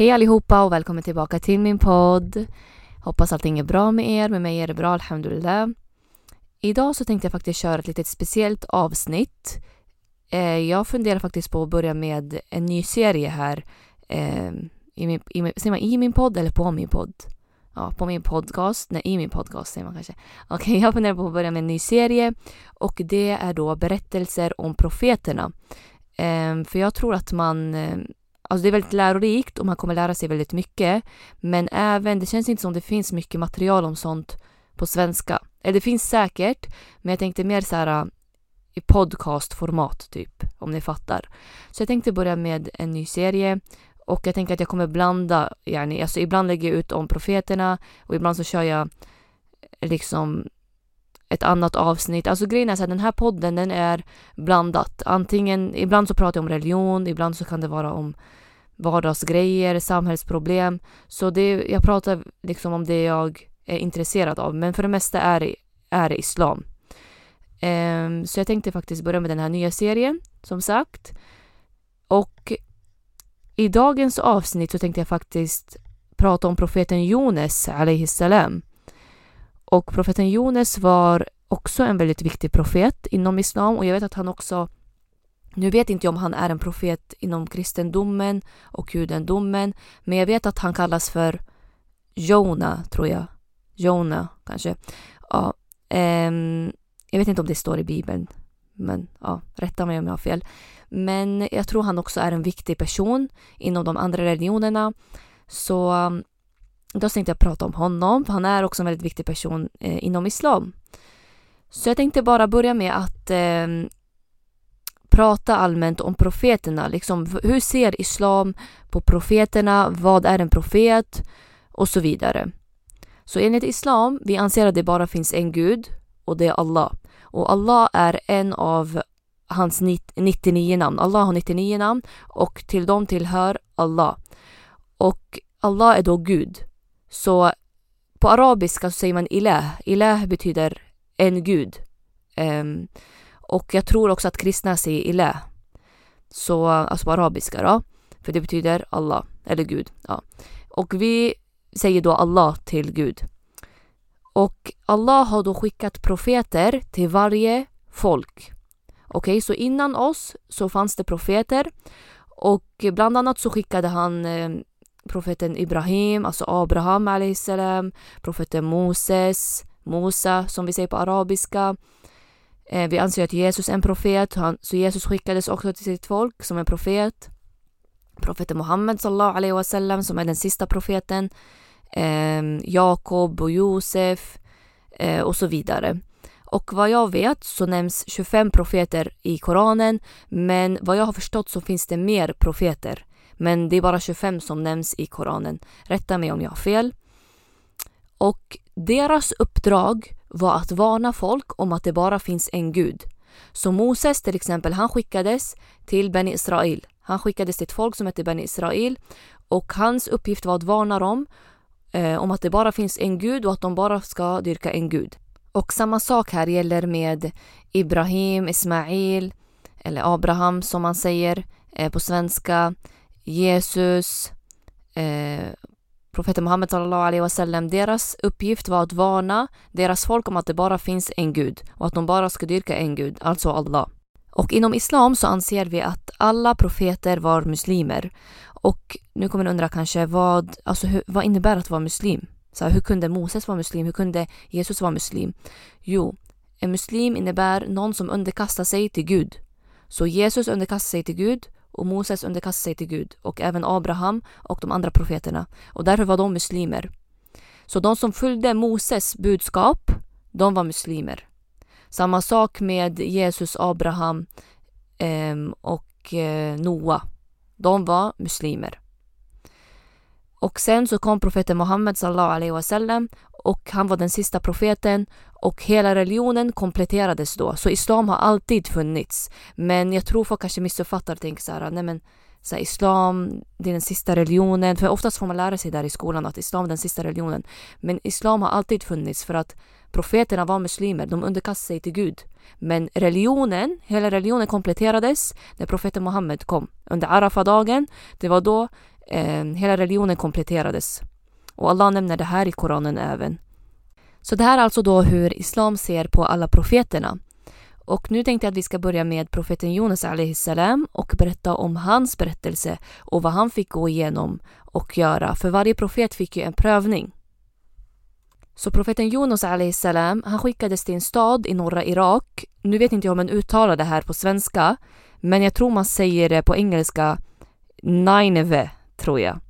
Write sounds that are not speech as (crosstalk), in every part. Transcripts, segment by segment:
Hej allihopa och välkommen tillbaka till min podd. Hoppas allting är bra med er. Med mig är det bra, alhamdulillah. Idag så tänkte jag faktiskt köra ett litet speciellt avsnitt. Eh, jag funderar faktiskt på att börja med en ny serie här eh, i, min, i, säger man i min podd eller på min podd? Ja, på min podcast. Nej, i min podcast säger man kanske. Okej, okay, (laughs) jag funderar på att börja med en ny serie och det är då berättelser om profeterna. Eh, för jag tror att man Alltså det är väldigt lärorikt och man kommer lära sig väldigt mycket. Men även, det känns inte som det finns mycket material om sånt på svenska. Eller det finns säkert, men jag tänkte mer så här äh, i podcastformat typ, om ni fattar. Så jag tänkte börja med en ny serie och jag tänker att jag kommer blanda, yani, alltså ibland lägger jag ut om profeterna och ibland så kör jag liksom ett annat avsnitt. Alltså grejen är så här, den här podden den är blandat. Antingen, ibland så pratar jag om religion, ibland så kan det vara om vardagsgrejer, samhällsproblem. Så det, jag pratar liksom om det jag är intresserad av. Men för det mesta är det, är det islam. Um, så jag tänkte faktiskt börja med den här nya serien, som sagt. Och i dagens avsnitt så tänkte jag faktiskt prata om profeten Jones, salam. Och profeten Jones var också en väldigt viktig profet inom islam och jag vet att han också nu vet inte jag om han är en profet inom kristendomen och judendomen, men jag vet att han kallas för Jona, tror jag. Jona, kanske. Ja, ehm, jag vet inte om det står i Bibeln, men ja, rätta mig om jag har fel. Men jag tror han också är en viktig person inom de andra religionerna. Så ehm, då tänkte jag prata om honom, för han är också en väldigt viktig person eh, inom islam. Så jag tänkte bara börja med att eh, prata allmänt om profeterna. Liksom, hur ser islam på profeterna? Vad är en profet? Och så vidare. Så enligt islam, vi anser att det bara finns en gud och det är Allah. Och Allah är en av hans 99 namn. Allah har 99 namn och till dem tillhör Allah. Och Allah är då Gud. Så på arabiska så säger man ilah. Ilah betyder en gud. Um, och jag tror också att kristna säger ilah. Så, alltså på arabiska då. För det betyder Allah, eller Gud. Ja. Och vi säger då Allah till Gud. Och Allah har då skickat profeter till varje folk. Okej, okay, så innan oss så fanns det profeter och bland annat så skickade han eh, profeten Ibrahim, alltså Abraham salam, profeten Moses, Mosa som vi säger på arabiska. Eh, vi anser att Jesus är en profet, han, så Jesus skickades också till sitt folk som en profet. Profeten Muhammed sallallahu alaihi wasallam som är den sista profeten. Ehm, Jakob och Josef eh, och så vidare. Och vad jag vet så nämns 25 profeter i Koranen men vad jag har förstått så finns det mer profeter. Men det är bara 25 som nämns i Koranen. Rätta mig om jag har fel. Och deras uppdrag var att varna folk om att det bara finns en gud. Så Moses till exempel, han skickades till Beni Israel. Han skickades till ett folk som hette Beni Israel och hans uppgift var att varna dem eh, om att det bara finns en gud och att de bara ska dyrka en gud. Och samma sak här gäller med Ibrahim, Ismail eller Abraham som man säger eh, på svenska. Jesus, eh, profeten Muhammed sallallahu alaihi wasallam, deras uppgift var att varna deras folk om att det bara finns en gud och att de bara ska dyrka en gud, alltså Allah. Och inom islam så anser vi att alla profeter var muslimer. Och nu kommer ni undra kanske vad, alltså hur, vad innebär att vara muslim? Så hur kunde Moses vara muslim? Hur kunde Jesus vara muslim? Jo, en muslim innebär någon som underkastar sig till Gud. Så Jesus underkastar sig till Gud och Moses underkastade sig till Gud och även Abraham och de andra profeterna och därför var de muslimer. Så de som följde Moses budskap, de var muslimer. Samma sak med Jesus, Abraham eh, och eh, Noa. De var muslimer. Och sen så kom profeten Muhammed sallallahu alaihi wasallam och han var den sista profeten och hela religionen kompletterades då. Så islam har alltid funnits. Men jag tror folk kanske missuppfattar och tänker så här, nej men så här, islam, det är den sista religionen. För oftast får man lära sig där i skolan att islam är den sista religionen. Men islam har alltid funnits för att profeterna var muslimer, de underkastade sig till Gud. Men religionen, hela religionen kompletterades när profeten Muhammed kom. Under Arafa-dagen, det var då Eh, hela religionen kompletterades. Och Allah nämner det här i Koranen även. Så det här är alltså då hur Islam ser på alla profeterna. Och nu tänkte jag att vi ska börja med profeten Jonas salam och berätta om hans berättelse och vad han fick gå igenom och göra. För varje profet fick ju en prövning. Så profeten Jonas salam han skickades till en stad i norra Irak. Nu vet inte jag om man uttalar det här på svenska, men jag tror man säger det på engelska Nineve, tror jag.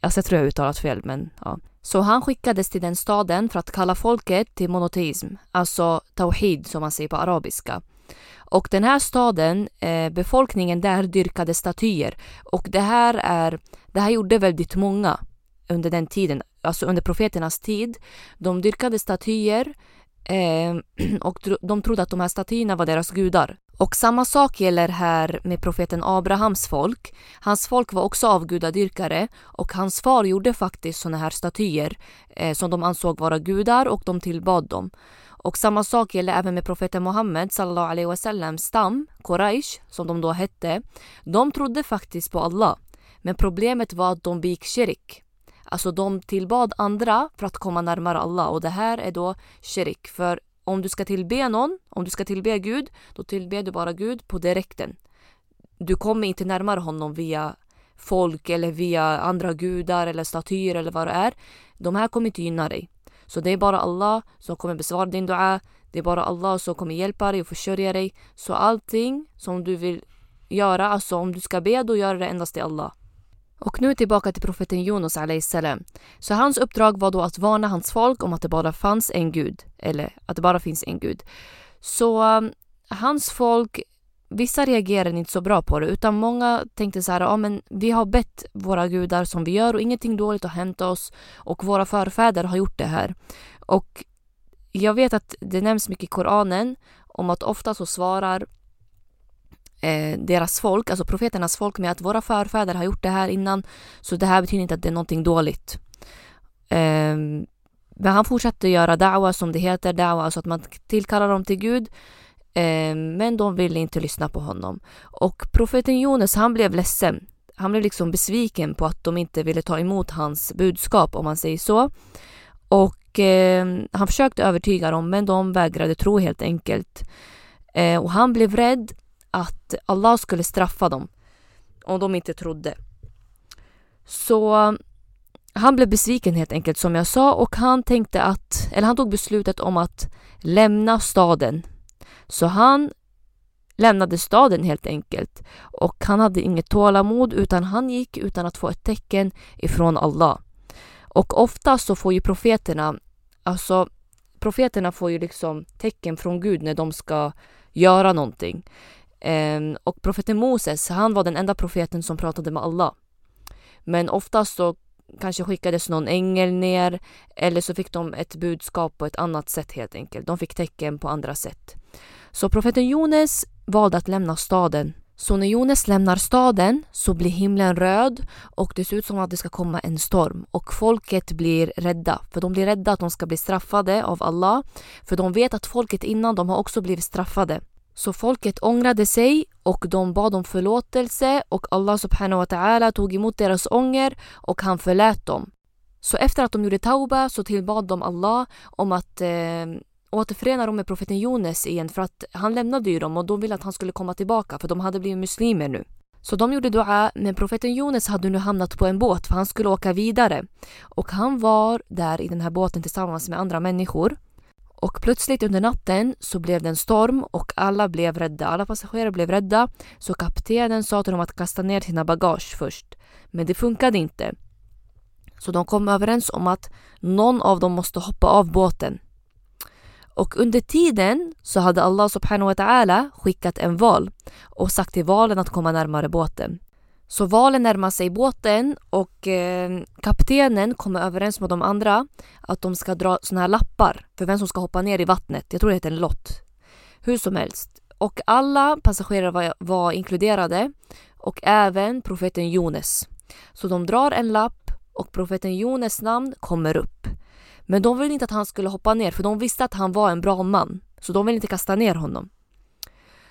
Alltså jag tror jag uttalat fel, men ja. Så han skickades till den staden för att kalla folket till monoteism, alltså tawhid som man säger på arabiska. Och den här staden, eh, befolkningen där dyrkade statyer och det här, är, det här gjorde väldigt många under den tiden, alltså under profeternas tid. De dyrkade statyer eh, (clears throat) och de trodde att de här statyerna var deras gudar. Och samma sak gäller här med profeten Abrahams folk. Hans folk var också avgudadyrkare och hans far gjorde faktiskt sådana här statyer eh, som de ansåg vara gudar och de tillbad dem. Och samma sak gäller även med profeten Muhammed sallallahu alaihi wasallam stam, Quraysh, som de då hette. De trodde faktiskt på Allah. Men problemet var att de begick shirik. Alltså de tillbad andra för att komma närmare Allah och det här är då shirik. För om du ska tillbe någon, om du ska tillbe Gud, då tillber du bara Gud på direkten. Du kommer inte närmare honom via folk eller via andra gudar eller statyer eller vad det är. De här kommer inte gynna dig. Så det är bara Allah som kommer besvara din dua. Det är bara Allah som kommer hjälpa dig och försörja dig. Så allting som du vill göra, alltså om du ska be, då gör det endast till Allah. Och nu tillbaka till profeten Jonas salam. Så hans uppdrag var då att varna hans folk om att det bara fanns en gud. Eller att det bara finns en gud. Så um, hans folk, vissa reagerade inte så bra på det utan många tänkte så här, ja men vi har bett våra gudar som vi gör och ingenting dåligt har hänt oss och våra förfäder har gjort det här. Och jag vet att det nämns mycket i Koranen om att ofta så svarar eh, deras folk, alltså profeternas folk med att våra förfäder har gjort det här innan så det här betyder inte att det är någonting dåligt. Eh, men han fortsatte göra da'wa som det heter, da'wa, alltså att man tillkallar dem till Gud. Eh, men de ville inte lyssna på honom. Och profeten Jonas, han blev ledsen. Han blev liksom besviken på att de inte ville ta emot hans budskap, om man säger så. Och eh, han försökte övertyga dem, men de vägrade tro helt enkelt. Eh, och han blev rädd att Allah skulle straffa dem om de inte trodde. Så han blev besviken helt enkelt som jag sa och han tänkte att, eller han tog beslutet om att lämna staden. Så han lämnade staden helt enkelt och han hade inget tålamod utan han gick utan att få ett tecken ifrån Allah. Och ofta så får ju profeterna, alltså profeterna får ju liksom tecken från Gud när de ska göra någonting. Um, och profeten Moses, han var den enda profeten som pratade med Allah. Men oftast så kanske skickades någon ängel ner eller så fick de ett budskap på ett annat sätt helt enkelt. De fick tecken på andra sätt. Så profeten Jones valde att lämna staden. Så när Jones lämnar staden så blir himlen röd och det ser ut som att det ska komma en storm och folket blir rädda. För de blir rädda att de ska bli straffade av Allah. För de vet att folket innan de har också blivit straffade. Så folket ångrade sig och de bad om förlåtelse och Allah subhanahu wa ta'ala tog emot deras ånger och han förlät dem. Så efter att de gjorde tauba så tillbad de Allah om att eh, återförena dem med profeten Jones igen för att han lämnade ju dem och de ville att han skulle komma tillbaka för de hade blivit muslimer nu. Så de gjorde dua, men profeten Jones hade nu hamnat på en båt för han skulle åka vidare. Och han var där i den här båten tillsammans med andra människor. Och plötsligt under natten så blev det en storm och alla blev rädda. Alla passagerare blev rädda. Så kaptenen sa till dem att kasta ner sina bagage först. Men det funkade inte. Så de kom överens om att någon av dem måste hoppa av båten. Och under tiden så hade Allah subhanahu wa ta'ala skickat en val och sagt till valen att komma närmare båten. Så valen närmar sig båten och eh, kaptenen kommer överens med de andra att de ska dra såna här lappar för vem som ska hoppa ner i vattnet. Jag tror det heter en lott. Hur som helst. Och alla passagerare var, var inkluderade och även profeten Jones. Så de drar en lapp och profeten Jones namn kommer upp. Men de ville inte att han skulle hoppa ner för de visste att han var en bra man. Så de ville inte kasta ner honom.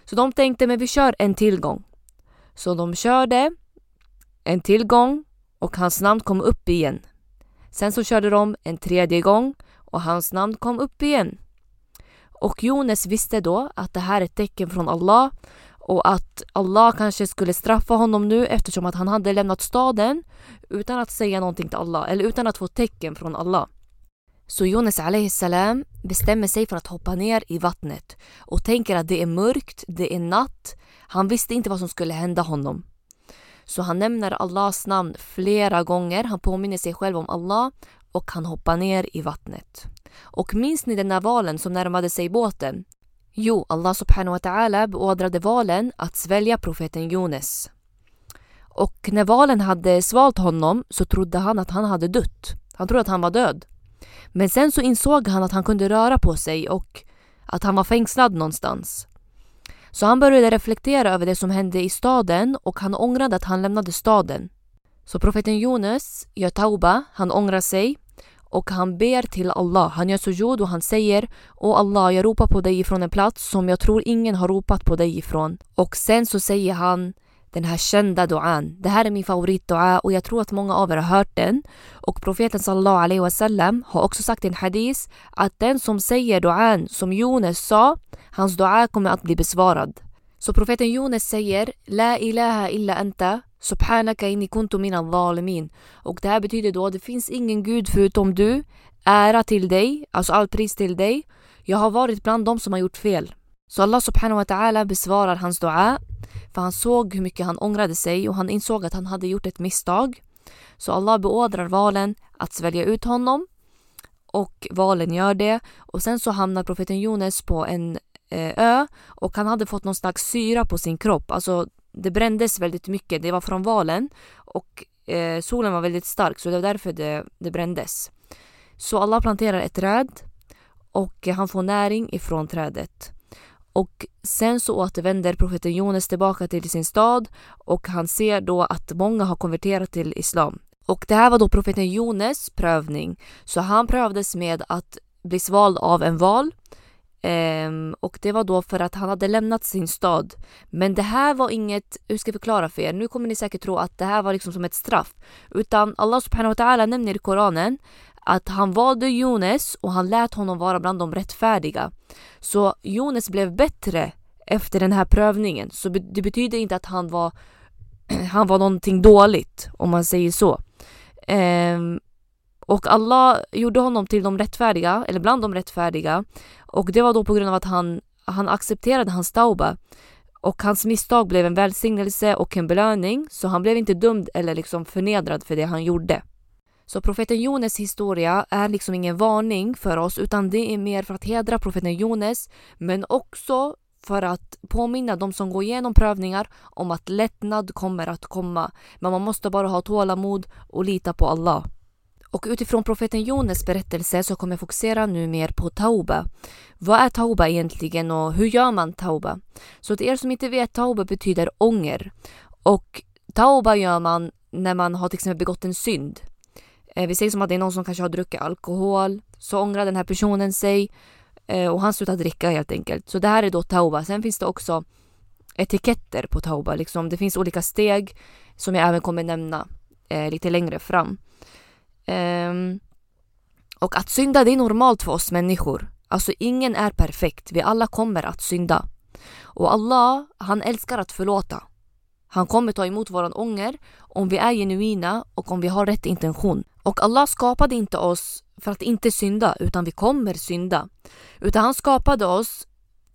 Så de tänkte men vi kör en tillgång. Så de körde en till gång och hans namn kom upp igen. Sen så körde de en tredje gång och hans namn kom upp igen. Och Jonas visste då att det här är ett tecken från Allah och att Allah kanske skulle straffa honom nu eftersom att han hade lämnat staden utan att säga någonting till Allah eller utan att få tecken från Allah. Så Jonas salam bestämmer sig för att hoppa ner i vattnet och tänker att det är mörkt, det är natt. Han visste inte vad som skulle hända honom. Så han nämner Allahs namn flera gånger. Han påminner sig själv om Allah och han hoppar ner i vattnet. Och minns ni den där valen som närmade sig båten? Jo, Allah subhanahu wa ta'ala beordrade valen att svälja profeten Jonas. Och när valen hade svalt honom så trodde han att han hade dött. Han trodde att han var död. Men sen så insåg han att han kunde röra på sig och att han var fängslad någonstans. Så han började reflektera över det som hände i staden och han ångrade att han lämnade staden. Så profeten Jonas gör tauba, han ångrar sig och han ber till Allah. Han gör sujud och han säger Åh Allah, jag ropar på dig ifrån en plats som jag tror ingen har ropat på dig ifrån. Och sen så säger han den här kända duan. Det här är min favoritdua och jag tror att många av er har hört den. Och profeten sallallahu alaihi wasallam har också sagt i en hadis att den som säger duan som Jonas sa, hans dua kommer att bli besvarad. Så profeten Jonas säger La ilaha illa anta Subhanaka inni kuntu mina zalimin. Och det här betyder då det finns ingen gud förutom du. Ära till dig, alltså all pris till dig. Jag har varit bland dem som har gjort fel. Så Allah subhanahu wa ta'ala besvarar hans dua för han såg hur mycket han ångrade sig och han insåg att han hade gjort ett misstag. Så Allah beordrar valen att svälja ut honom och valen gör det och sen så hamnar profeten Jonas på en Eh, ö och han hade fått någon slags syra på sin kropp. Alltså det brändes väldigt mycket. Det var från valen och eh, solen var väldigt stark så det var därför det, det brändes. Så Allah planterar ett träd och han får näring ifrån trädet. Och sen så återvänder profeten Jonas tillbaka till sin stad och han ser då att många har konverterat till islam. Och det här var då profeten Jonas prövning. Så han prövades med att bli svald av en val. Um, och det var då för att han hade lämnat sin stad. Men det här var inget, hur ska jag förklara för er? Nu kommer ni säkert tro att det här var liksom som ett straff. Utan Allah subhanahu wa ta'ala nämner i Koranen att han valde Jonas och han lät honom vara bland de rättfärdiga. Så Jonas blev bättre efter den här prövningen. Så det betyder inte att han var, (clears throat) han var någonting dåligt om man säger så. Um, och Allah gjorde honom till de rättfärdiga, eller bland de rättfärdiga. Och det var då på grund av att han, han accepterade hans tauba. Och hans misstag blev en välsignelse och en belöning. Så han blev inte dömd eller liksom förnedrad för det han gjorde. Så profeten Jones historia är liksom ingen varning för oss utan det är mer för att hedra profeten Jones men också för att påminna de som går igenom prövningar om att lättnad kommer att komma. Men man måste bara ha tålamod och lita på Allah. Och utifrån profeten Jones berättelse så kommer jag fokusera nu mer på tauba. Vad är tauba egentligen och hur gör man tauba? Så till er som inte vet, tauba betyder ånger. Och tauba gör man när man har till exempel begått en synd. Eh, vi säger som att det är någon som kanske har druckit alkohol, så ångrar den här personen sig eh, och han slutar dricka helt enkelt. Så det här är då tauba. Sen finns det också etiketter på tauba. Liksom, det finns olika steg som jag även kommer nämna eh, lite längre fram. Um, och att synda det är normalt för oss människor. Alltså ingen är perfekt. Vi alla kommer att synda. Och Allah, han älskar att förlåta. Han kommer ta emot våran ånger om vi är genuina och om vi har rätt intention. Och Allah skapade inte oss för att inte synda, utan vi kommer synda. Utan han skapade oss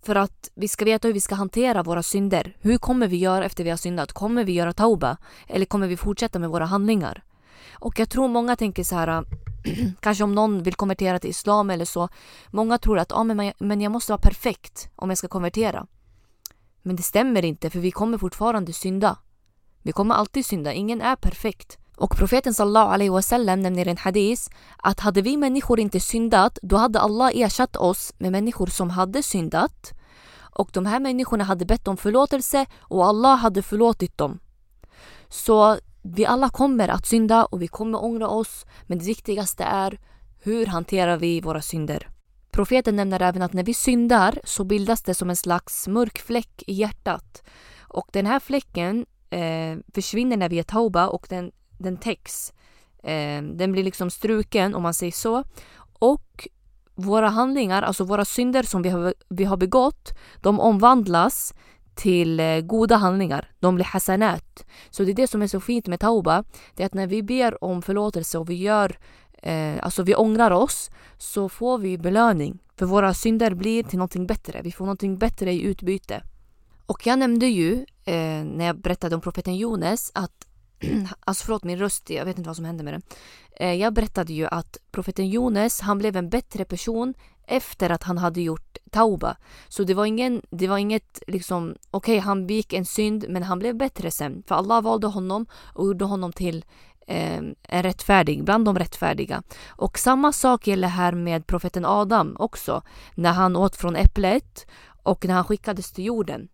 för att vi ska veta hur vi ska hantera våra synder. Hur kommer vi göra efter vi har syndat? Kommer vi göra tauba? Eller kommer vi fortsätta med våra handlingar? Och jag tror många tänker så här, äh, (clears throat) kanske om någon vill konvertera till islam eller så. Många tror att ah, men jag måste vara perfekt om jag ska konvertera. Men det stämmer inte för vi kommer fortfarande synda. Vi kommer alltid synda, ingen är perfekt. Och profeten sallallahu alaihi wasallam nämner i en hadis att hade vi människor inte syndat då hade Allah ersatt oss med människor som hade syndat. Och de här människorna hade bett om förlåtelse och Allah hade förlåtit dem. Så vi alla kommer att synda och vi kommer ångra oss men det viktigaste är hur hanterar vi våra synder? Profeten nämner även att när vi syndar så bildas det som en slags mörk fläck i hjärtat. Och den här fläcken eh, försvinner när vi är tauba och den den täcks. Eh, den blir liksom struken om man säger så. Och våra handlingar, alltså våra synder som vi har, vi har begått, de omvandlas till eh, goda handlingar. De blir hasanat. Så det är det som är så fint med tauba. Det är att när vi ber om förlåtelse och vi gör eh, alltså vi ångrar oss så får vi belöning. För våra synder blir till någonting bättre. Vi får någonting bättre i utbyte. Och jag nämnde ju eh, när jag berättade om profeten Jones att (clears throat) alltså förlåt min röst, jag vet inte vad som hände med den. Eh, jag berättade ju att profeten Jones, han blev en bättre person efter att han hade gjort tauba. Så det var, ingen, det var inget liksom, okej okay, han begick en synd men han blev bättre sen. För Allah valde honom och gjorde honom till eh, en rättfärdig, bland de rättfärdiga. Och samma sak gäller här med profeten Adam också. När han åt från äpplet och när han skickades till jorden.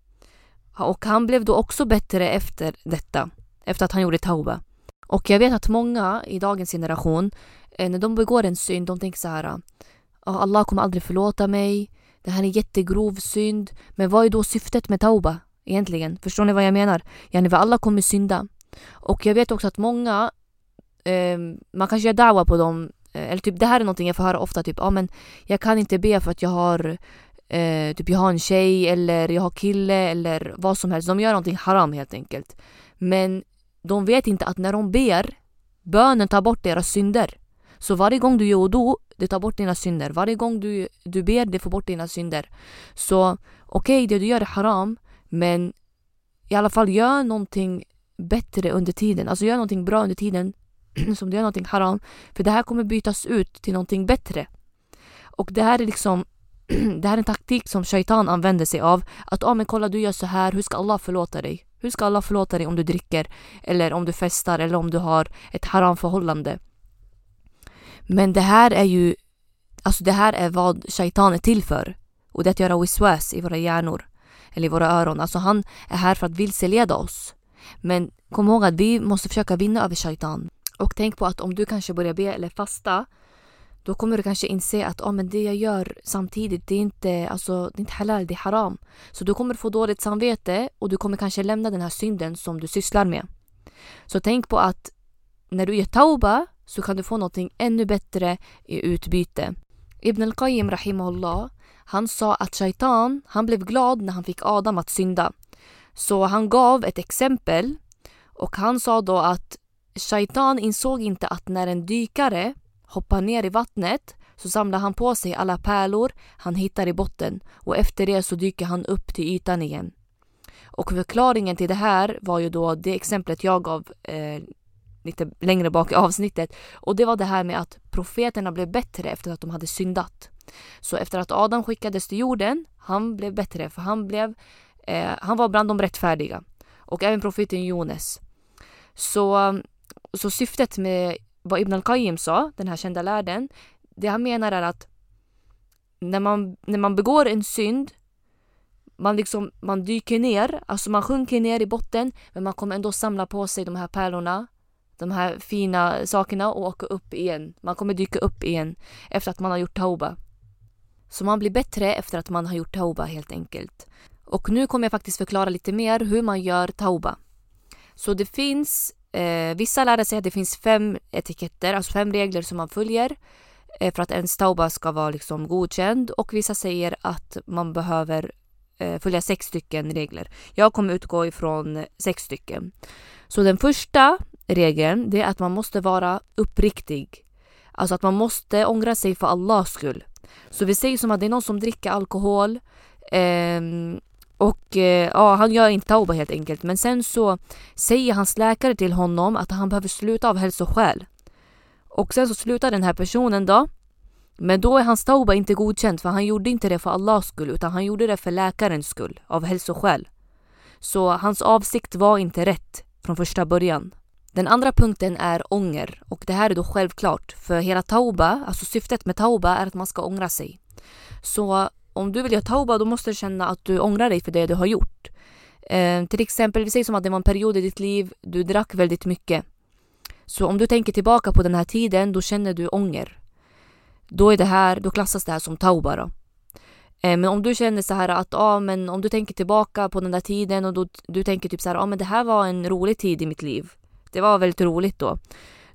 Och han blev då också bättre efter detta, efter att han gjorde tauba. Och jag vet att många i dagens generation, eh, när de begår en synd, de tänker så här. Ah, Allah kommer aldrig förlåta mig. Det här är en jättegrov synd. Men vad är då syftet med tauba egentligen? Förstår ni vad jag menar? Yani alla kommer synda. Och jag vet också att många, eh, man kanske gör dawa på dem. Eh, eller typ det här är någonting jag får höra ofta. Typ, ah, men jag kan inte be för att jag har eh, typ jag har en tjej eller jag har kille eller vad som helst. De gör någonting haram helt enkelt. Men de vet inte att när de ber, bönen tar bort deras synder. Så varje gång du gör wudu, det tar bort dina synder. Varje gång du, du ber, det får bort dina synder. Så okej, okay, det du gör är haram, men i alla fall gör någonting bättre under tiden. Alltså gör någonting bra under tiden (clears throat) som du gör någonting haram. För det här kommer bytas ut till någonting bättre. Och det här är liksom (clears throat) det här är en taktik som shaitan använder sig av. Att ah, men kolla du gör så här, hur ska Allah förlåta dig? Hur ska Allah förlåta dig om du dricker eller om du festar eller om du har ett haram förhållande? Men det här är ju, alltså det här är vad shaitan är till för. Och det är att göra wiswas i våra hjärnor. Eller i våra öron. Alltså han är här för att vilseleda oss. Men kom ihåg att vi måste försöka vinna över shaitan. Och tänk på att om du kanske börjar be eller fasta då kommer du kanske inse att oh, men det jag gör samtidigt, det är, inte, alltså, det är inte halal, det är haram. Så du kommer få dåligt samvete och du kommer kanske lämna den här synden som du sysslar med. Så tänk på att när du gör tauba så kan du få någonting ännu bättre i utbyte. Ibn al-Qayyim rahimahullah, han sa att shaitan, han blev glad när han fick Adam att synda. Så han gav ett exempel och han sa då att shaitan insåg inte att när en dykare hoppar ner i vattnet så samlar han på sig alla pärlor han hittar i botten och efter det så dyker han upp till ytan igen. Och förklaringen till det här var ju då det exemplet jag gav eh, lite längre bak i avsnittet och det var det här med att profeterna blev bättre efter att de hade syndat. Så efter att Adam skickades till jorden, han blev bättre för han blev eh, han var bland de rättfärdiga och även profeten Jones. Så, så syftet med vad Ibn al-Qayyim sa, den här kända lärden, det han menar är att när man, när man begår en synd, man, liksom, man dyker ner, alltså man sjunker ner i botten, men man kommer ändå samla på sig de här pärlorna, de här fina sakerna och åka upp igen. Man kommer dyka upp igen efter att man har gjort tauba. Så man blir bättre efter att man har gjort tauba helt enkelt. Och nu kommer jag faktiskt förklara lite mer hur man gör tauba. Så det finns Eh, vissa lärde sig att det finns fem etiketter, alltså fem regler som man följer eh, för att en stauba ska vara liksom godkänd och vissa säger att man behöver eh, följa sex stycken regler. Jag kommer utgå ifrån sex stycken. Så den första regeln det är att man måste vara uppriktig. Alltså att man måste ångra sig för Allahs skull. Så vi säger som att det är någon som dricker alkohol eh, och eh, ja, han gör inte tauba helt enkelt. Men sen så säger hans läkare till honom att han behöver sluta av hälsoskäl. Och sen så slutar den här personen då. Men då är hans tauba inte godkänd för han gjorde inte det för Allahs skull utan han gjorde det för läkarens skull av hälsoskäl. Så hans avsikt var inte rätt från första början. Den andra punkten är ånger och det här är då självklart för hela tauba, alltså syftet med tauba är att man ska ångra sig. Så om du vill göra tauba då måste du känna att du ångrar dig för det du har gjort. Eh, till exempel, vi säger som att det var en period i ditt liv du drack väldigt mycket. Så om du tänker tillbaka på den här tiden då känner du ånger. Då, är det här, då klassas det här som tauba. Då. Eh, men om du känner så här att ah, men om du tänker tillbaka på den där tiden och då, du tänker typ så här, ah, men det här var en rolig tid i mitt liv. Det var väldigt roligt då.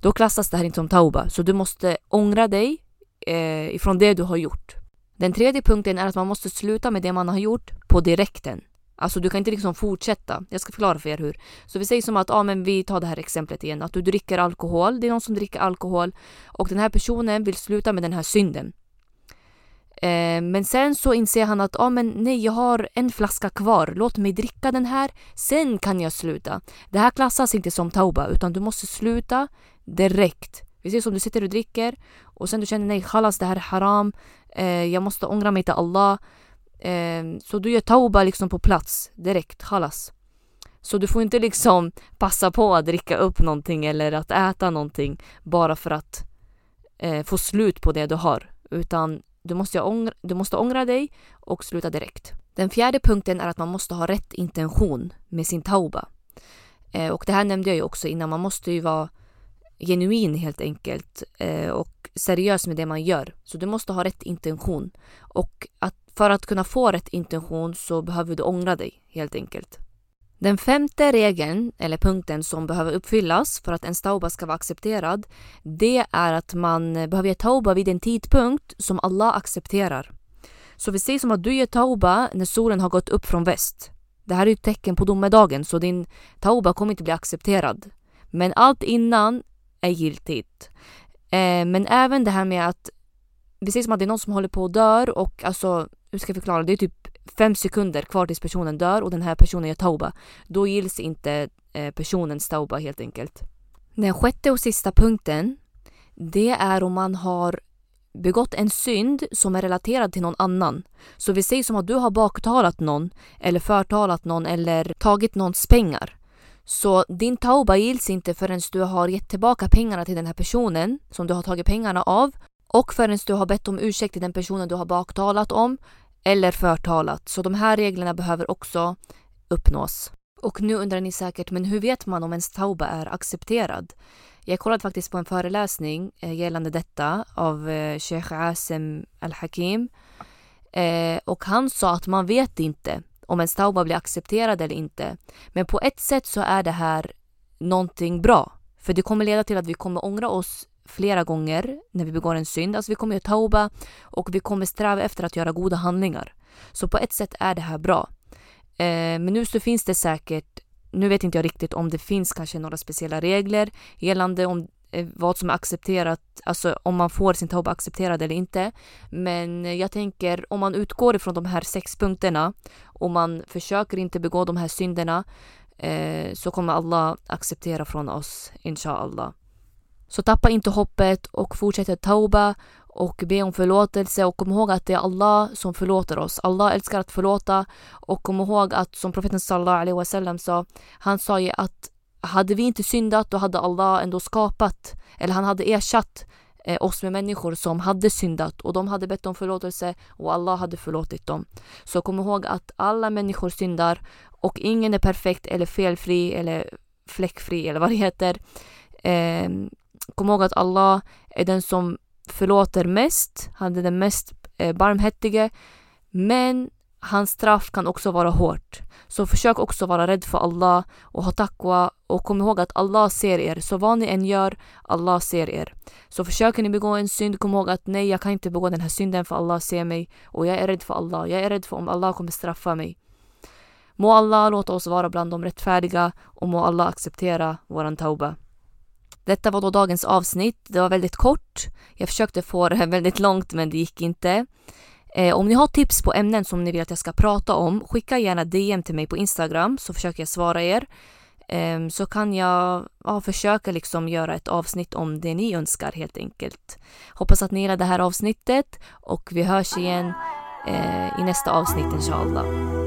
Då klassas det här inte som tauba, så du måste ångra dig eh, ifrån det du har gjort. Den tredje punkten är att man måste sluta med det man har gjort på direkten. Alltså du kan inte liksom fortsätta. Jag ska förklara för er hur. Så vi säger som att, ja men vi tar det här exemplet igen. Att du dricker alkohol. Det är någon som dricker alkohol. Och den här personen vill sluta med den här synden. Eh, men sen så inser han att, ja men nej jag har en flaska kvar. Låt mig dricka den här. Sen kan jag sluta. Det här klassas inte som tauba. Utan du måste sluta direkt. Vi säger som du sitter och dricker. Och sen du känner nej, halas det här är haram. Eh, jag måste ångra mig till Allah. Eh, så du gör tauba liksom på plats direkt, halas. Så du får inte liksom (laughs) passa på att dricka upp någonting eller att äta någonting bara för att eh, få slut på det du har. Utan du måste, ångra, du måste ångra dig och sluta direkt. Den fjärde punkten är att man måste ha rätt intention med sin tauba. Eh, och det här nämnde jag ju också innan, man måste ju vara genuin helt enkelt eh, och seriös med det man gör. Så du måste ha rätt intention. Och att för att kunna få rätt intention så behöver du ångra dig helt enkelt. Den femte regeln, eller punkten som behöver uppfyllas för att en tauba ska vara accepterad, det är att man behöver ge tauba vid en tidpunkt som Allah accepterar. Så vi säger som att du ger tauba när solen har gått upp från väst. Det här är ett tecken på domedagen så din tauba kommer inte bli accepterad. Men allt innan är giltigt. Eh, men även det här med att vi säger som att det är någon som håller på att dör och alltså hur ska jag förklara? Det är typ fem sekunder kvar tills personen dör och den här personen gör tauba. Då gills inte eh, personens tauba helt enkelt. Den sjätte och sista punkten, det är om man har begått en synd som är relaterad till någon annan. Så vi säger som att du har baktalat någon eller förtalat någon eller tagit någons pengar. Så din tauba gills inte förrän du har gett tillbaka pengarna till den här personen som du har tagit pengarna av och förrän du har bett om ursäkt till den personen du har baktalat om eller förtalat. Så de här reglerna behöver också uppnås. Och nu undrar ni säkert, men hur vet man om ens tauba är accepterad? Jag kollade faktiskt på en föreläsning eh, gällande detta av eh, Sheikh Asim Al-Hakim. Eh, och han sa att man vet inte om ens tauba blir accepterad eller inte. Men på ett sätt så är det här någonting bra. För det kommer leda till att vi kommer ångra oss flera gånger när vi begår en synd. Alltså vi kommer göra tauba och vi kommer sträva efter att göra goda handlingar. Så på ett sätt är det här bra. Eh, men nu så finns det säkert, nu vet inte jag riktigt om det finns kanske några speciella regler gällande om Eh, vad som är accepterat, alltså om man får sin tauba accepterad eller inte. Men jag tänker om man utgår ifrån de här sex punkterna och man försöker inte begå de här synderna eh, så kommer Allah acceptera från oss, inshallah. Så tappa inte hoppet och fortsätt att tauba och be om förlåtelse och kom ihåg att det är Allah som förlåter oss. Allah älskar att förlåta och kom ihåg att som profeten sallallahu alaihi wasallam sa, han sa ju att hade vi inte syndat då hade Allah ändå skapat, eller han hade ersatt eh, oss med människor som hade syndat och de hade bett om förlåtelse och Allah hade förlåtit dem. Så kom ihåg att alla människor syndar och ingen är perfekt eller felfri eller fläckfri eller vad det heter. Eh, kom ihåg att Allah är den som förlåter mest. Han är den mest eh, barmhärtige. Men hans straff kan också vara hårt. Så försök också vara rädd för Allah och ha taqwa och kom ihåg att Allah ser er. Så vad ni än gör, Allah ser er. Så försöker ni begå en synd, kom ihåg att nej, jag kan inte begå den här synden för Allah ser mig och jag är rädd för Allah. Jag är rädd för om Allah kommer straffa mig. Må Allah låta oss vara bland de rättfärdiga och må Allah acceptera våran tauba. Detta var då dagens avsnitt. Det var väldigt kort. Jag försökte få det väldigt långt men det gick inte. Eh, om ni har tips på ämnen som ni vill att jag ska prata om, skicka gärna DM till mig på Instagram så försöker jag svara er. Eh, så kan jag ja, försöka liksom göra ett avsnitt om det ni önskar helt enkelt. Hoppas att ni gillar det här avsnittet och vi hörs igen eh, i nästa avsnitt inshallah.